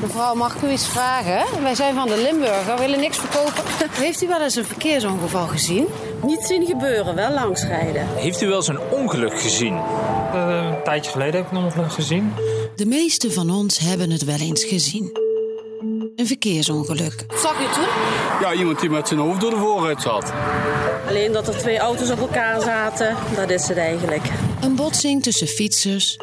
Mevrouw, mag ik u iets vragen? Wij zijn van de Limburger, willen niks verkopen. Heeft u wel eens een verkeersongeval gezien? Niet zien gebeuren, wel langsrijden. Heeft u wel eens een ongeluk gezien? Uh, een tijdje geleden heb ik een ongeluk gezien. De meeste van ons hebben het wel eens gezien. Een verkeersongeluk. Wat zag u toen? Ja, iemand die met zijn hoofd door de voorruit zat. Alleen dat er twee auto's op elkaar zaten, dat is het eigenlijk. Een botsing tussen fietsers.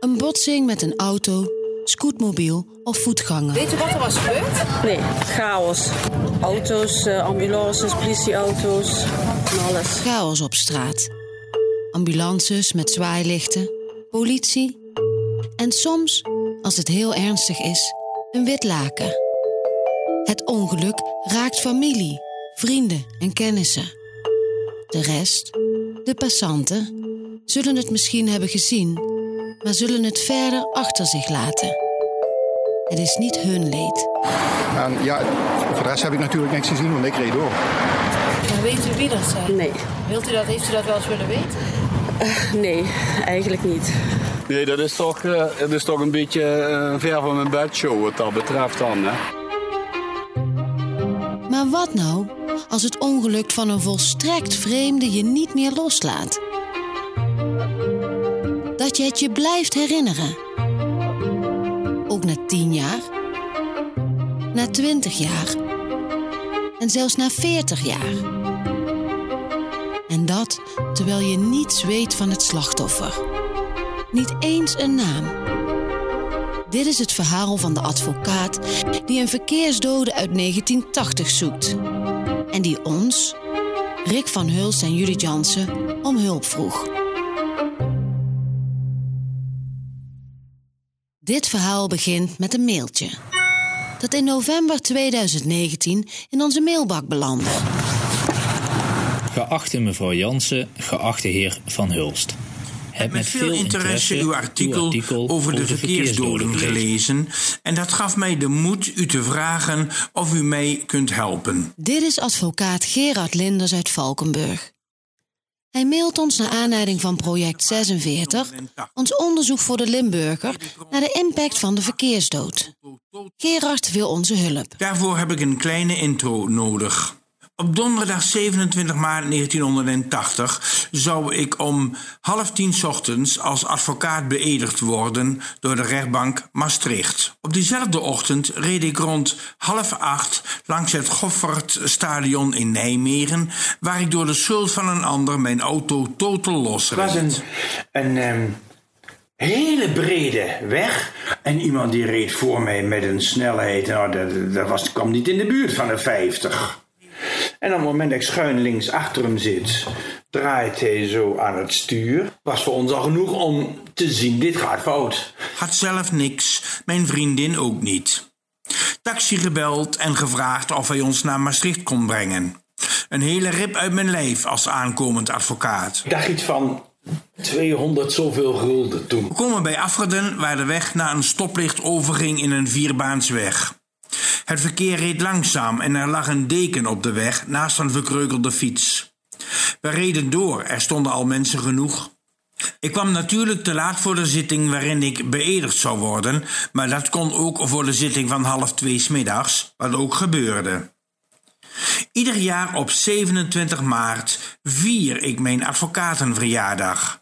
Een botsing met een auto, scootmobiel of voetganger. Weet u wat er was gebeurd? Nee, chaos. Auto's, eh, ambulances, politieauto's, van alles. Chaos op straat. Ambulances met zwaailichten, politie. En soms, als het heel ernstig is, een wit laken. Het ongeluk raakt familie, vrienden en kennissen. De rest, de passanten, zullen het misschien hebben gezien, maar zullen het verder achter zich laten. Het is niet hun leed. En ja, voor de rest heb ik natuurlijk niks gezien, want ik reed door. Weet u wie dat zijn? Nee. Wilt u dat, heeft u dat wel eens willen weten? Uh, nee, eigenlijk niet. Nee, dat is toch, uh, dat is toch een beetje uh, ver van mijn bedshow wat dat betreft dan. Hè? Maar wat nou als het ongeluk van een volstrekt vreemde je niet meer loslaat? Je je blijft herinneren. Ook na tien jaar, na twintig jaar en zelfs na veertig jaar. En dat terwijl je niets weet van het slachtoffer. Niet eens een naam. Dit is het verhaal van de advocaat die een verkeersdode uit 1980 zoekt. En die ons, Rick van Huls en Judith Jansen, om hulp vroeg. Dit verhaal begint met een mailtje. Dat in november 2019 in onze mailbak belandde. Geachte mevrouw Jansen, geachte heer Van Hulst. Heb met veel interesse uw artikel, artikel over de verkeersdoden gelezen en dat gaf mij de moed u te vragen of u mij kunt helpen. Dit is advocaat Gerard Linders uit Valkenburg. Hij mailt ons naar aanleiding van project 46, ons onderzoek voor de Limburger, naar de impact van de verkeersdood. Gerard wil onze hulp. Daarvoor heb ik een kleine intro nodig. Op donderdag 27 maart 1980 zou ik om half tien ochtends als advocaat beëdigd worden door de rechtbank Maastricht. Op diezelfde ochtend reed ik rond half acht langs het Goffertstadion in Nijmegen, waar ik door de schuld van een ander mijn auto totaal losreed. Het was een, een um, hele brede weg en iemand die reed voor mij met een snelheid, nou, dat, dat was, kwam niet in de buurt van de 50. En op het moment dat ik schuin links achter hem zit, draait hij zo aan het stuur. Was voor ons al genoeg om te zien, dit gaat fout. Had zelf niks, mijn vriendin ook niet. Taxi gebeld en gevraagd of hij ons naar Maastricht kon brengen. Een hele rip uit mijn lijf als aankomend advocaat. Ik dacht iets van 200 zoveel gulden toen. We komen bij Afferden, waar de weg naar een stoplicht overging in een vierbaansweg. Het verkeer reed langzaam en er lag een deken op de weg naast een verkreukelde fiets. We reden door, er stonden al mensen genoeg. Ik kwam natuurlijk te laat voor de zitting waarin ik beëdigd zou worden, maar dat kon ook voor de zitting van half twee smiddags, wat ook gebeurde. Ieder jaar op 27 maart vier ik mijn advocatenverjaardag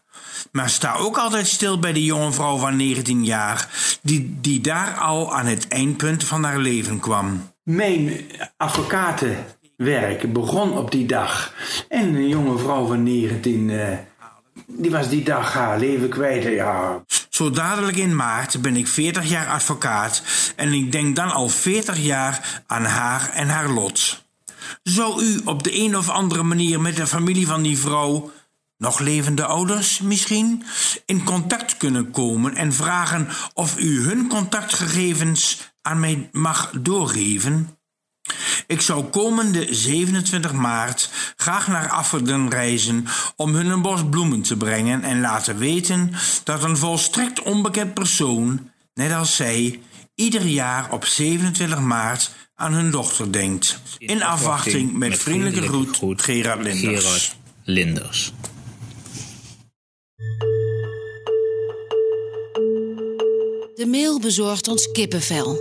maar sta ook altijd stil bij de jonge vrouw van 19 jaar, die, die daar al aan het eindpunt van haar leven kwam. Mijn advocatenwerk begon op die dag. En een jonge vrouw van 19, uh, die was die dag haar leven kwijt. Ja. Zo dadelijk in maart ben ik 40 jaar advocaat en ik denk dan al 40 jaar aan haar en haar lot. Zou u op de een of andere manier met de familie van die vrouw nog levende ouders misschien, in contact kunnen komen en vragen of u hun contactgegevens aan mij mag doorgeven? Ik zou komende 27 maart graag naar Afferden reizen om hun een bos bloemen te brengen en laten weten dat een volstrekt onbekend persoon, net als zij, ieder jaar op 27 maart aan hun dochter denkt. In afwachting met vriendelijke groet, Gerard Linders. Gerard Linders. De mail bezorgt ons kippenvel.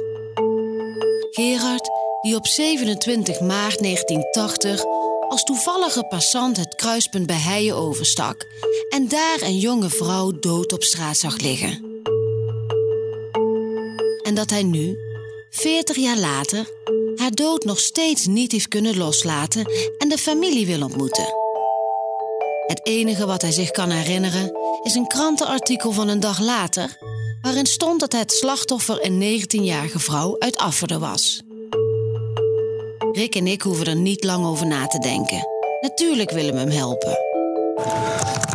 Gerard, die op 27 maart 1980 als toevallige passant het kruispunt bij Heijen overstak en daar een jonge vrouw dood op straat zag liggen. En dat hij nu, 40 jaar later, haar dood nog steeds niet heeft kunnen loslaten en de familie wil ontmoeten. Het enige wat hij zich kan herinneren is een krantenartikel van een dag later, waarin stond dat het slachtoffer een 19-jarige vrouw uit Afferden was. Rick en ik hoeven er niet lang over na te denken. Natuurlijk willen we hem helpen.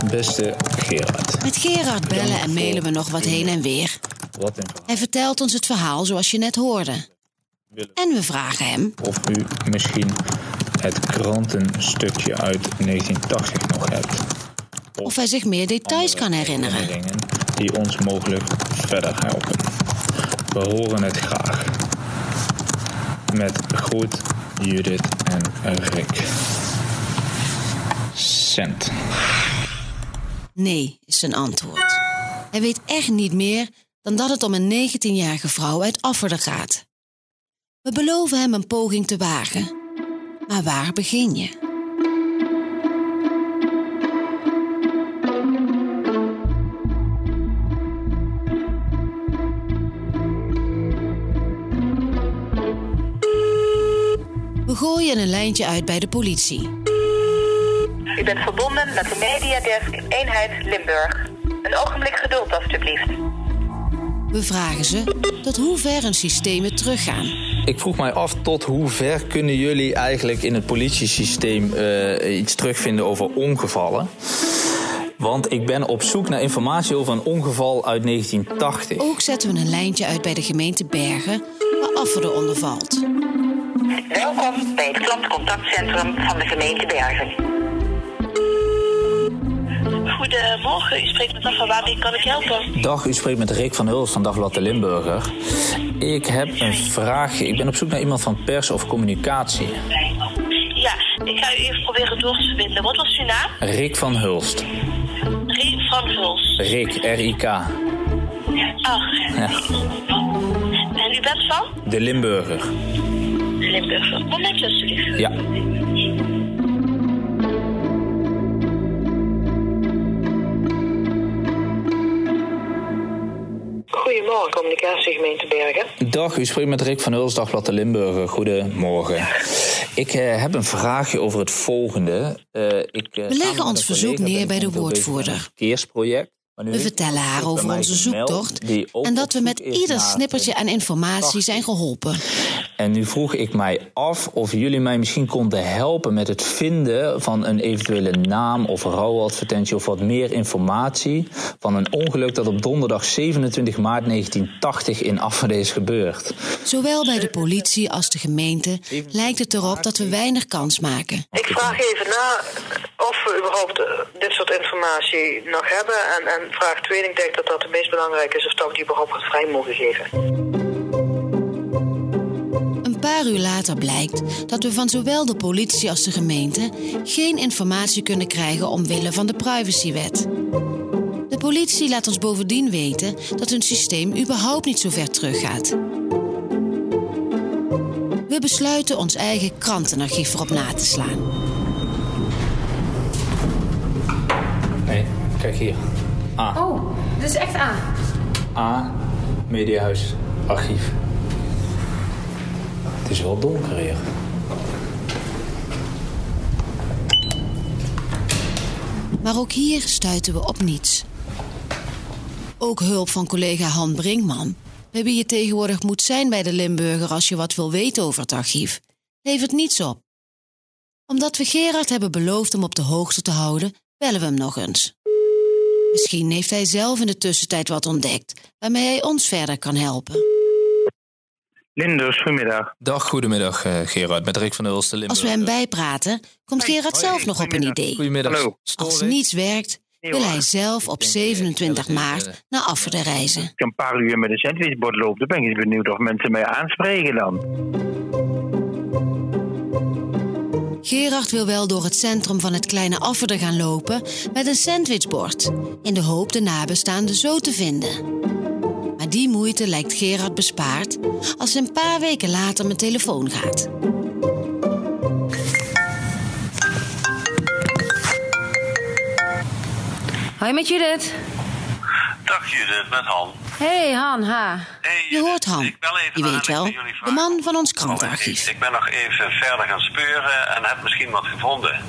Beste Gerard. Met Gerard bellen en mailen we nog wat heen en weer. Hij vertelt ons het verhaal zoals je net hoorde. En we vragen hem Of u misschien het krantenstukje uit 1980 nog hebt. of hij zich meer details kan herinneren. Die ons mogelijk verder helpen. We horen het graag. Met groet Judith en Rick. Cent. Nee, is zijn antwoord. Hij weet echt niet meer dan dat het om een 19-jarige vrouw uit Afferden gaat. We beloven hem een poging te wagen. Maar waar begin je? We gooien een lijntje uit bij de politie. U bent verbonden met de Mediadesk Eenheid Limburg. Een ogenblik geduld, alstublieft. We vragen ze tot hoe ver hun systemen teruggaan. Ik vroeg mij af tot hoe ver kunnen jullie eigenlijk in het politiesysteem eh, iets terugvinden over ongevallen. Want ik ben op zoek naar informatie over een ongeval uit 1980. Ook zetten we een lijntje uit bij de gemeente Bergen, waar Afferden onder valt. Welkom bij het klantcontactcentrum van de gemeente Bergen. Goedemorgen, u spreekt met Afra. Waarmee kan ik helpen? Dag, u spreekt met Rick van Huls van Dagblad de Limburger. Ik heb een vraagje. Ik ben op zoek naar iemand van pers of communicatie. Ja, ik ga u even proberen door te verbinden. Wat was uw naam? Rick van Hulst. Rick van Vuls. Rick, R-I-K. Ach, Ja, en u bent van? de Limburger. Limburg. Momentje alsjeblieft. Ja. Goedemorgen, communicatiegemeente Bergen. Dag, u spreekt met Rick van Huls, Dagblad de Limburger. Goedemorgen. Ik eh, heb een vraagje over het volgende. Eh, ik, eh, We leggen ons verzoek neer bij de woordvoerder. verkeersproject. We vertellen haar over onze zoektocht en dat we met ieder snippertje aan informatie zijn geholpen. En nu vroeg ik mij af of jullie mij misschien konden helpen met het vinden van een eventuele naam of rouwadvertentie of wat meer informatie van een ongeluk dat op donderdag 27 maart 1980 in Afferden is gebeurd. Zowel bij de politie als de gemeente lijkt het erop dat we weinig kans maken. Ik vraag even na of we überhaupt eh, dit soort informatie nog hebben. En, en vraag 2, ik denk dat dat het meest belangrijk is, of dat we die überhaupt vrij mogen geven. Een paar uur later blijkt dat we van zowel de politie als de gemeente geen informatie kunnen krijgen omwille van de privacywet. De politie laat ons bovendien weten dat hun systeem überhaupt niet zo ver teruggaat. We besluiten ons eigen krantenarchief erop na te slaan. Nee, kijk hier. A. Oh, dit is echt A. A. Mediahuis. Archief. Het is wel donker hier. Maar ook hier stuiten we op niets. Ook hulp van collega Han Brinkman, bij wie je tegenwoordig moet zijn bij de Limburger als je wat wil weten over het archief, levert niets op. Omdat we Gerard hebben beloofd hem op de hoogte te houden, bellen we hem nog eens. Misschien heeft hij zelf in de tussentijd wat ontdekt, waarmee hij ons verder kan helpen. Linders, goedemiddag. Dag, goedemiddag eh, Gerard, met Rick van Hulst de Als we hem bijpraten, komt Gerard zelf nog op een idee. Goedemiddag. Als niets werkt, wil hij zelf op 27 maart naar Afferden reizen. Ik een paar uur met een sandwichbord loop, dan ben ik benieuwd of mensen mij aanspreken dan. Gerard wil wel door het centrum van het kleine Afferden gaan lopen met een sandwichbord, in de hoop de nabestaanden zo te vinden. Maar die moeite lijkt Gerard bespaard als een paar weken later mijn telefoon gaat. Hoi met Judith. Dag Judith, met Han. Hey Han, ha. Je hoort Han, je weet wel, de man van ons krantenarchief. Ik ben nog even verder gaan speuren en heb misschien wat gevonden.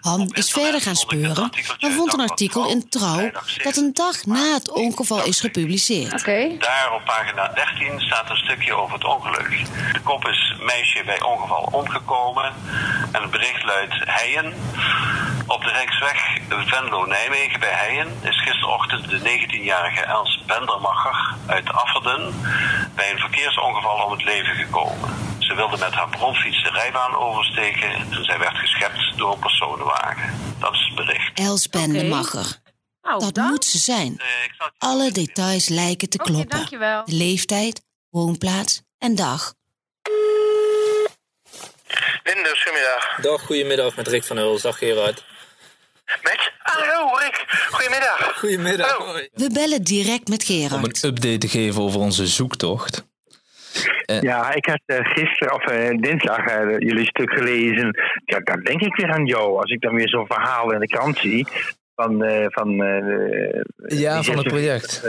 Han is verder gaan speuren, maar vond een artikel in Trouw dat een dag na het ongeval is gepubliceerd. Daar op pagina 13 staat een stukje over het ongeluk. De kop is meisje bij ongeval omgekomen en het bericht luidt Heijen. Op de Rijksweg Venlo-Nijmegen bij Heijen is gisterochtend de 19-jarige Els Bendermacher uit Afferden bij een verkeersongeval om het leven gekomen. Ze wilde met haar bromfiets de rijbaan oversteken en zij werd geschept door een personenwagen. Dat is het bericht. Els Bendemacher. Dat moet ze zijn. Alle details lijken te kloppen. dankjewel. De leeftijd, woonplaats en dag. Linders, goedemiddag. Dag, goedemiddag met Rick van Huls. Dag Gerard. Met? Hallo Rick, goedemiddag. Goedemiddag. We bellen direct met Om Gerard. een update te geven over onze zoektocht. Ja, ik had eh, gisteren of eh, dinsdag eh, jullie stuk gelezen. Ja, dan denk ik weer aan jou. Als ik dan weer zo'n verhaal in de krant zie. Van, eh, van, eh, Ja, van het 46 project.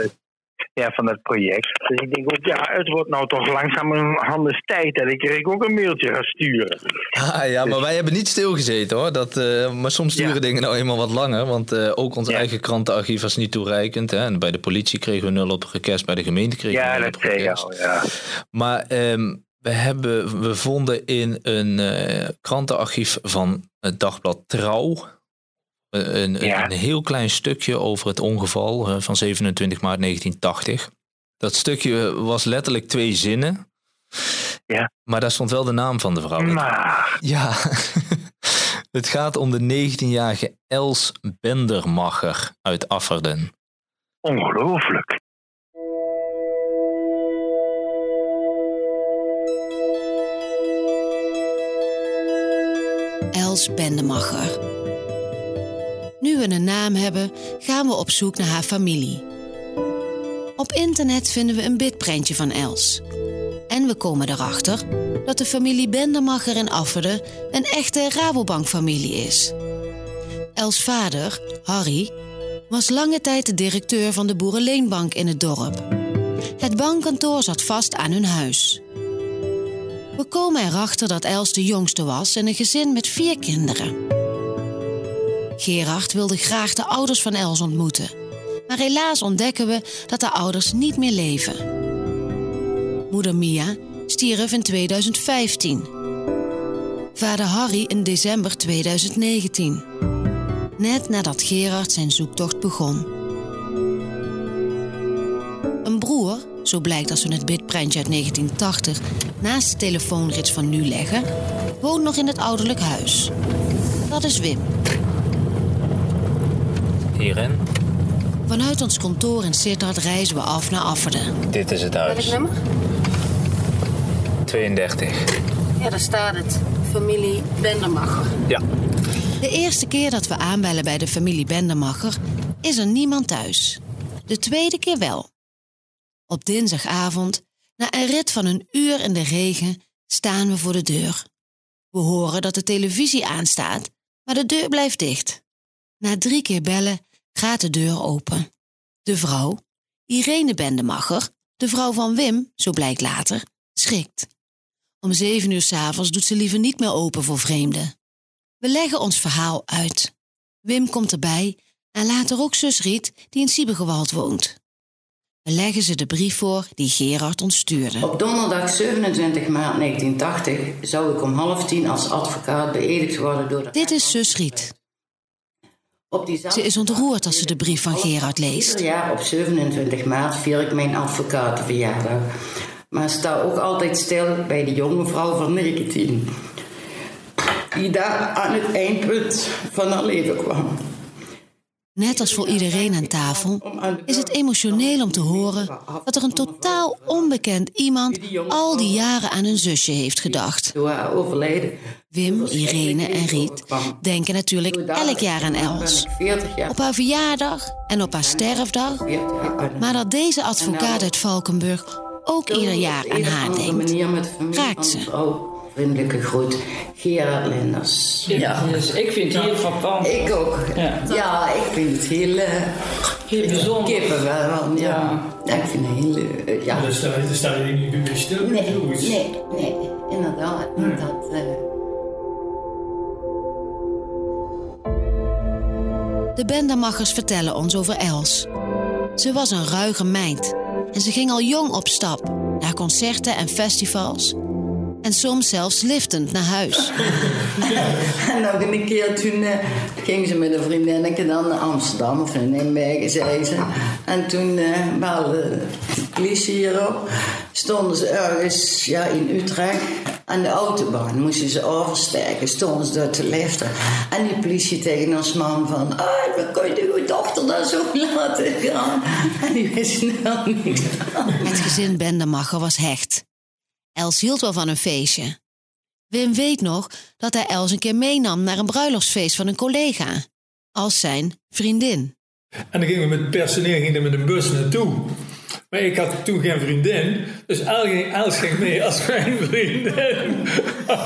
Ja, van dat project. Dus ik denk ook, ja, het wordt nou toch langzaam een handig tijd dat ik Rick ook een mailtje ga sturen. Ah, ja, maar wij hebben niet stilgezeten hoor. Dat, eh, maar soms duren dingen nou eenmaal wat langer. Want eh, ook ons eigen krantenarchief was niet toereikend. Hè? En bij de politie kregen we nul op request. Bij de gemeente kregen we Ja, nul dat op request. al, ja. Maar ehm, we, hebben, we vonden in een eh, krantenarchief van het dagblad Trouw. Een, een, Ja. een heel klein stukje over het ongeval eh, van 27 maart 1980. Dat stukje was letterlijk twee zinnen. Ja. Maar daar stond wel de naam van de vrouw. Maar, Ja, het gaat om de 19-jarige Els Bendermacher uit Afferden. ongelooflijk. Els Bendemacher. Nu we een naam hebben, gaan we op zoek naar haar familie. Op internet vinden we een bitprintje van Els. En we komen erachter dat de familie Bendemacher in Afferden een echte Rabobank-familie is. Els vader, Harry, was lange tijd de directeur van de Boerenleenbank in het dorp. Het bankkantoor zat vast aan hun huis. We komen erachter dat Els de jongste was in een gezin met vier kinderen. Gerard wilde graag de ouders van Els ontmoeten. Maar helaas ontdekken we dat de ouders niet meer leven. Moeder Mia stierf in 2015. Vader Harry in december 2019. Net nadat Gerard zijn zoektocht begon. Een broer, zo blijkt als we het bitprintje uit 1980 naast de telefoonrits van nu leggen, woont nog in het ouderlijk huis. Dat is Wim. Hierin. Vanuit ons kantoor in Sittard reizen we af naar Afferden. Dit is het huis. Welk nummer? 32. Ja, daar staat het. Familie Bendermacher. Ja. De eerste keer dat we aanbellen bij de familie Bendemacher is er niemand thuis. De tweede keer wel. Op dinsdagavond, na een rit van een uur in de regen, staan we voor de deur. We horen dat de televisie aanstaat, maar de deur blijft dicht. Na drie keer bellen gaat de deur open. De vrouw, Irene Bendemacher, de vrouw van Wim, zo blijkt later, schrikt. Om zeven uur s'avonds doet ze liever niet meer open voor vreemden. We leggen ons verhaal uit. Wim komt erbij en later ook zus Riet, die in Siebegewald woont. We leggen ze de brief voor die Gerard ons stuurde. Op donderdag 27 maart 1980 zou ik om half tien als advocaat beëdigd worden door de... Dit is zus Riet. Op Ze is ontroerd als ze de brief van Gerard leest. Ieder jaar op 27 maart vier ik mijn advocatenverjaardag. Maar sta ook altijd stil bij de jonge vrouw van 19. Die daar aan het eindpunt van haar leven kwam. Net als voor iedereen aan tafel is het emotioneel om te horen dat er een totaal onbekend iemand al die jaren aan hun zusje heeft gedacht. Wim, Irene en Riet denken natuurlijk elk jaar aan Els. Op haar verjaardag en op haar sterfdag. Maar dat deze advocaat uit Valkenburg ook ieder jaar aan haar denkt, raakt ze. Vriendelijke groet, Gerard Linders. Ja, dus ik vind het heel frappant. Ik ook. Ja, ja ik vind het heel... Uh, heel bijzonder. Kippenvel, ja. ja. Ik vind het heel... Uh, ja. Dus daar sta je niet bij stil nee, nee, nee, inderdaad. Nee. Dat, uh... De bendemachers vertellen ons over Els. Ze was een ruige meid en ze ging al jong op stap naar concerten en festivals en soms zelfs liftend naar huis. en nog een keer toen uh, ging ze met een vriendinnetje dan naar Amsterdam of in Nijmegen, zei ze. En toen uh, belde de politie hierop. Stonden ze ergens ja, in Utrecht aan de autobahn. Moesten ze oversteken, stonden ze daar te liften. En die politie tegen ons man van... Ah, we kunnen je dochter daar zo laten gaan. En die wist nou niet. Het gezin Bendemacher was hecht. Els hield wel van een feestje. Wim weet nog dat hij Els een keer meenam naar een bruiloftsfeest van een collega. Als zijn vriendin. En dan gingen we met personeel gingen met een bus naartoe. Maar ik had toen geen vriendin, dus Els ging mee als mijn vriendin.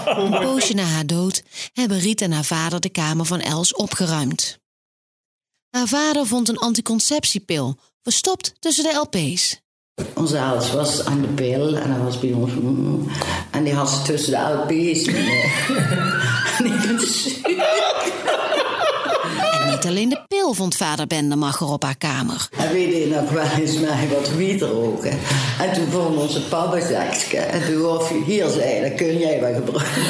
Een poosje na haar dood hebben Riet en haar vader de kamer van Els opgeruimd. Haar vader vond een anticonceptiepil verstopt tussen de LP's. Onze ouders was aan de pil en dat was bij ons. Mm, en die had ze tussen de LP's. en niet alleen de pil vond vader Bendemacher op haar kamer. En weet je nog wel eens mij wat wiet roken. En toen vond onze papa zakje. En toen hoor je hier zijn, dan kun jij wel gebruiken.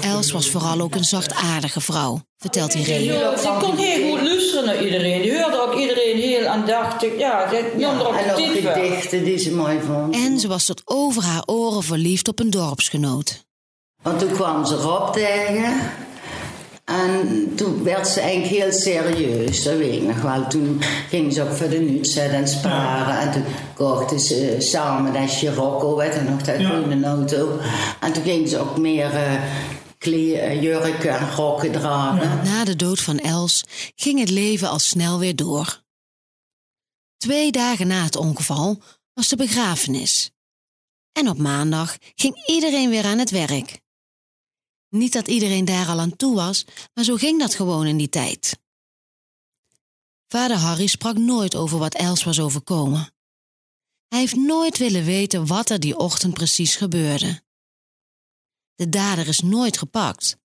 Els was vooral ook een zachtaardige vrouw, vertelt Irene. Ze kon heel goed luisteren naar iedereen. Die hoorde ook iedereen heel aandachtig. Ja, dat ja, en ook gedichten die ze mooi vond. En ze was tot over haar oren verliefd op een dorpsgenoot. Want toen kwam ze Rob tegen. En toen werd ze eigenlijk heel serieus, dat weet ik nog wel. Toen ging ze ook voor de nuts en sparen. En toen kochten ze samen dat Scirocco, weet je nog, dat ja. groene auto. En toen ging ze ook meer uh, jurken en rokken dragen. Na de dood van Els ging het leven al snel weer door. Twee dagen na het ongeval was de begrafenis. En op maandag ging iedereen weer aan het werk. Niet dat iedereen daar al aan toe was, maar zo ging dat gewoon in die tijd. Vader Harry sprak nooit over wat Els was overkomen. Hij heeft nooit willen weten wat er die ochtend precies gebeurde. De dader is nooit gepakt,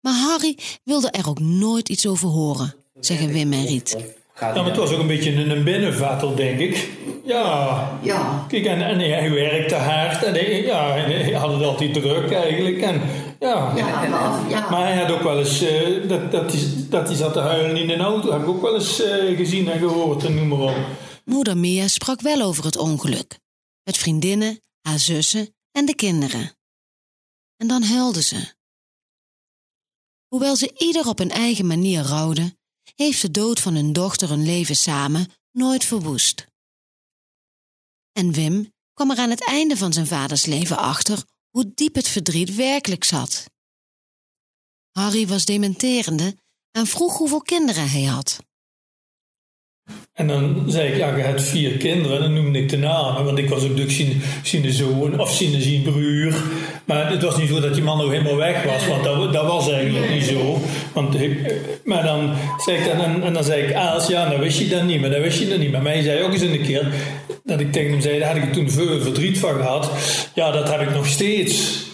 maar Harry wilde er ook nooit iets over horen, zeggen Wim en Riet. Ja, maar het was ook een beetje een binnenvatel, denk ik. Ja. ja. Kijk, en, en hij werkte hard en hij, ja, hij had het altijd druk eigenlijk. En, ja. Ja, maar, ja. maar hij had ook wel eens, uh, dat, dat, hij, dat hij zat te huilen in een auto, heb ik ook wel eens uh, gezien en gehoord en noem maar op. Moeder Mia sprak wel over het ongeluk. Met vriendinnen, haar zussen en de kinderen. En dan huilde ze. Hoewel ze ieder op een eigen manier rouwden, heeft de dood van hun dochter hun leven samen nooit verwoest. En Wim kwam er aan het einde van zijn vaders leven achter hoe diep het verdriet werkelijk zat. Harry was dementerende en vroeg hoeveel kinderen hij had. En dan zei ik, ja, je hebt vier kinderen. En dan noemde ik de namen, want ik was ook zijn, zijn zoon of zijn broer. Maar het was niet zo dat die man nog helemaal weg was, want dat, dat was eigenlijk niet zo. Want maar dan zei ik dan, en, en dan zei ik, Aals, ja, dan wist je dat niet, maar dan wist je dat niet. Maar mij zei ook eens een keer dat ik tegen hem zei, daar had ik toen veel verdriet van gehad. Ja, dat heb ik nog steeds.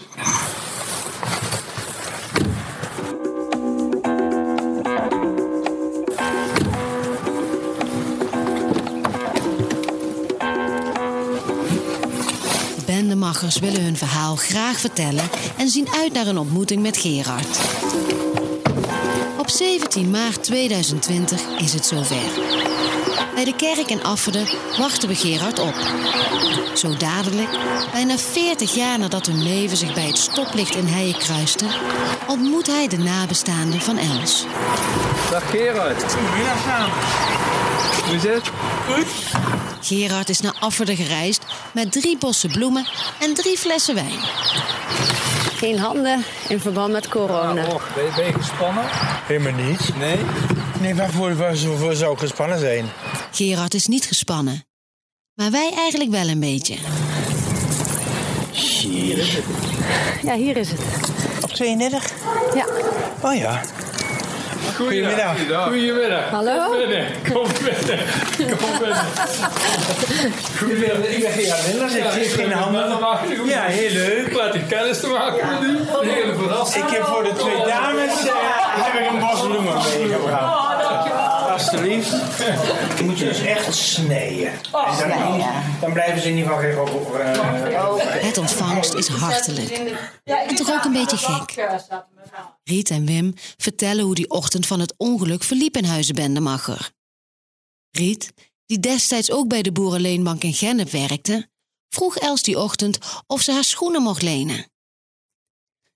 Machers willen hun verhaal graag vertellen en zien uit naar een ontmoeting met Gerard. Op 17 maart 2020 is het zover. Bij de kerk in Afferden wachten we Gerard op. Zo dadelijk, bijna 40 jaar nadat hun leven zich bij het stoplicht in Heijen kruiste, ontmoet hij de nabestaanden van Els. Dag Gerard. Goedemiddag samen. Hoe is het? Goed. Gerard is naar Afferden gereisd met drie bossen bloemen en drie flessen wijn. Geen handen in verband met corona. Ben, je, ben je gespannen? Helemaal niet. Nee? Nee, waarvoor, waarvoor zou ik gespannen zijn? Gerard is niet gespannen. Maar wij eigenlijk wel een beetje. Hier is het. Ja, hier is het. Op 32? Ja. Oh ja. Goedemiddag. Goedemiddag. Hallo? Kom binnen. Kom binnen. Kom binnen. Goedemiddag, ik ben Gerard Linders. Ik geef geen handen. Ja, heel leuk. Laat je kennis te maken met u. Een hele verrassing. Ik heb voor de twee dames uh, heb ik een bos bloemen meegebracht. Alsjeblieft. Die moet je dus echt snijden. En dan, dan blijven ze in ieder geval geen op. Uh, Het ontvangst is hartelijk. En toch ook een beetje gek. Riet en Wim vertellen hoe die ochtend van het ongeluk verliep in Huizenbendemacher. Riet, die destijds ook bij de Boerenleenbank in Gennep werkte, vroeg Els die ochtend of ze haar schoenen mocht lenen.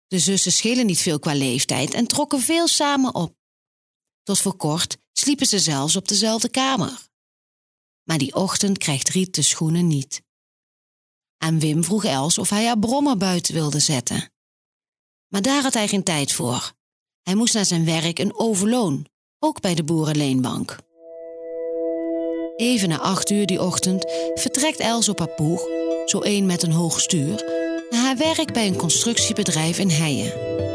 De zussen schelen niet veel qua leeftijd en trokken veel samen op. Tot voor kort sliepen ze zelfs op dezelfde kamer. Maar die ochtend krijgt Riet de schoenen niet. En Wim vroeg Els of hij haar brommer buiten wilde zetten. Maar daar had hij geen tijd voor. Hij moest naar zijn werk een overloon, ook bij de Boerenleenbank. Even na acht uur die ochtend vertrekt Els op haar zo een met een hoog stuur, naar haar werk bij een constructiebedrijf in Heijen.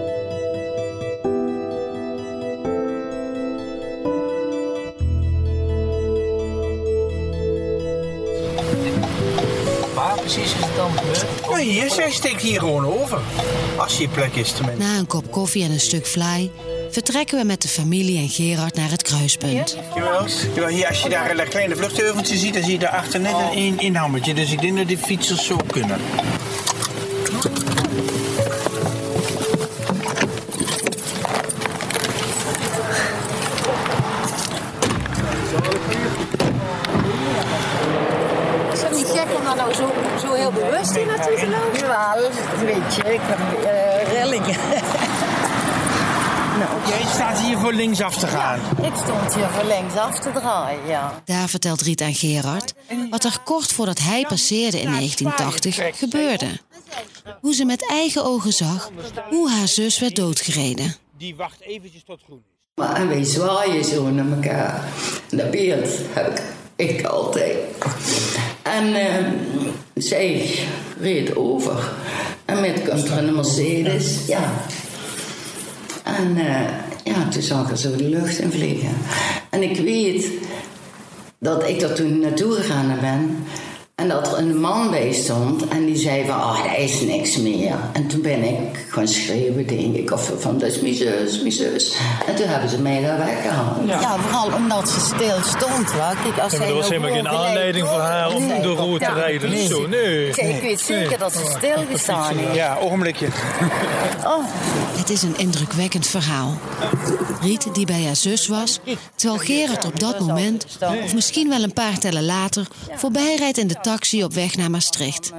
Precies is het dan gebeurd? Maar hier, zij steekt hier gewoon over. Als je plek is tenminste. Na een kop koffie en een stuk vlaai vertrekken we met de familie en Gerard naar het kruispunt. Jawel. Jawel, hier, als je daar dat kleine vluchtheuveltje ziet, dan zie je daarachter net een in inhammetje. Dus ik denk dat die fietsers zo kunnen. Nou, Jij staat hier voor linksaf te gaan. Ik stond hier voor linksaf te draaien, ja. Daar vertelt Riet aan Gerard wat er kort voordat hij passeerde in 1980 gebeurde. Hoe ze met eigen ogen zag hoe haar zus werd doodgereden. Die wacht eventjes tot groen is. Maar en wij zwaaien zo naar elkaar. Dat beeld heb ik, ik altijd. En uh, zij reed over. En met er een Mercedes, ja. En uh, ja, toen zag ik zo de lucht in vliegen. En ik weet dat ik er toen naartoe gegaan ben. En dat er een man bij stond en die zei van, ah, oh, er is niks meer. En toen ben ik gaan schreeuwen, denk ik, of van, dat is mijn zus, mijn zus. En toen hebben ze mij daar weggehaald. Ja, ja vooral omdat ze stil stond. Hoor. Kijk, als ja, maar er was helemaal geen aanleiding voor haar om door rood te rijden. Nee. Zo, nee. Kijk, ik weet zeker nee. dat ze stilgestaan heeft. Ja, ogenblikje. Oh. Het is een indrukwekkend verhaal. Riet, die bij haar zus was, terwijl Gerard op dat moment, of misschien wel een paar tellen later, voorbij rijdt in de taxi op weg naar Maastricht.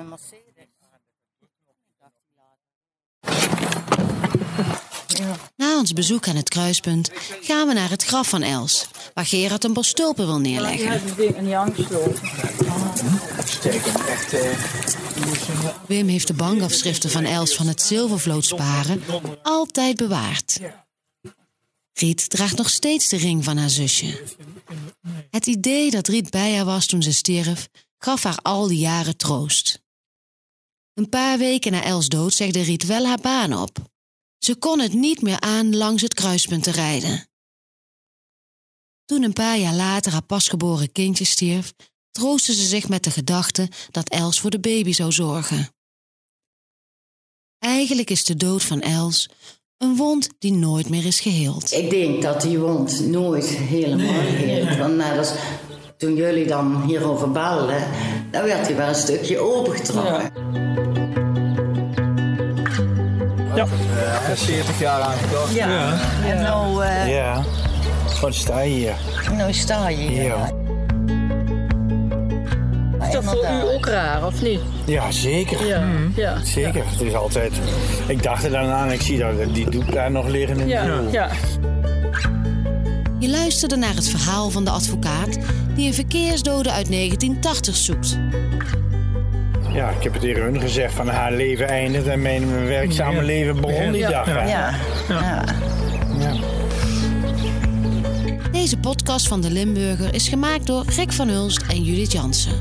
Na ons bezoek aan het kruispunt gaan we naar het graf van Els, waar Gerard een bos tulpen wil neerleggen. Wim heeft de bankafschriften van Els van het Zilvervloot sparen altijd bewaard. Riet draagt nog steeds de ring van haar zusje. Het idee dat Riet bij haar was toen ze stierf, gaf haar al die jaren troost. Een paar weken na Els dood zegde Riet wel haar baan op. Ze kon het niet meer aan langs het kruispunt te rijden. Toen een paar jaar later haar pasgeboren kindje stierf, troostte ze zich met de gedachte dat Els voor de baby zou zorgen. Eigenlijk is de dood van Els een wond die nooit meer is geheeld. Ik denk dat die wond nooit helemaal nee. heelt. Want net als toen jullie dan hierover belden, dan werd hij wel een stukje opengetrokken. Ja. Ja. 40 jaar aan gedacht. Ja. ja. En nou, uh, ja. Wat sta je hier? Nou sta je hier. Ja. toch voor u ook raar, of niet? Ja, zeker. Ja, ja. Zeker. Het is altijd... Ik dacht er dan aan, ik zie dat die doek daar nog liggen in de Ja, boel. ja. Je luisterde naar het verhaal van de advocaat die een verkeersdode uit 1980 zoekt. Ja, ik heb het tegen hun gezegd van haar leven eindigt en mijn, werkzame leven begon die Ja. dag. hè. Ja. Ja. Deze podcast van de Limburger is gemaakt door Rick van Hulst en Judith Jansen.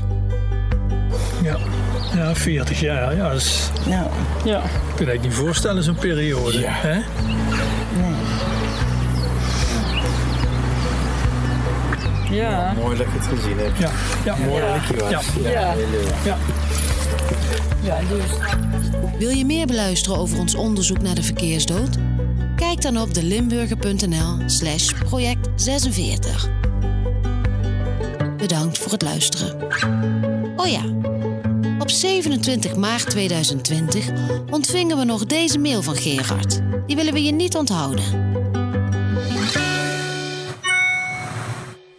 Ja, ja 40 jaar. Ja, dat is, ja. ja. Ik kan je eigenlijk niet voorstellen, zo'n periode. Hè? Ja. Mooi dat ik het gezien heb. Ja, ja. Mooi dat ik hier was. Ja. Ja. Ja. Dus. Wil je meer beluisteren over ons onderzoek naar de verkeersdood? Kijk dan op delimburger.nl slash project 46. Bedankt voor het luisteren. Oh ja, op 27 maart 2020 ontvingen we nog deze mail van Gerard. Die willen we je niet onthouden.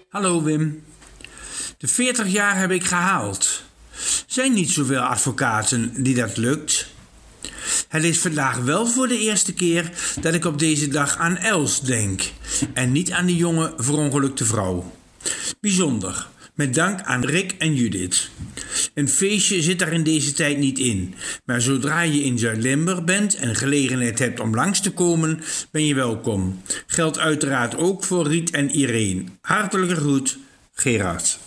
Hallo Wim. De 40 jaar heb ik gehaald. Zijn niet zoveel advocaten die dat lukt. Het is vandaag wel voor de eerste keer dat ik op deze dag aan Els denk en niet aan de jonge verongelukte vrouw. Bijzonder, met dank aan Rick en Judith. Een feestje zit er in deze tijd niet in, maar zodra je in Zuid-Limburg bent en gelegenheid hebt om langs te komen, ben je welkom. Geldt uiteraard ook voor Riet en Irene. Hartelijke groet, Gerard.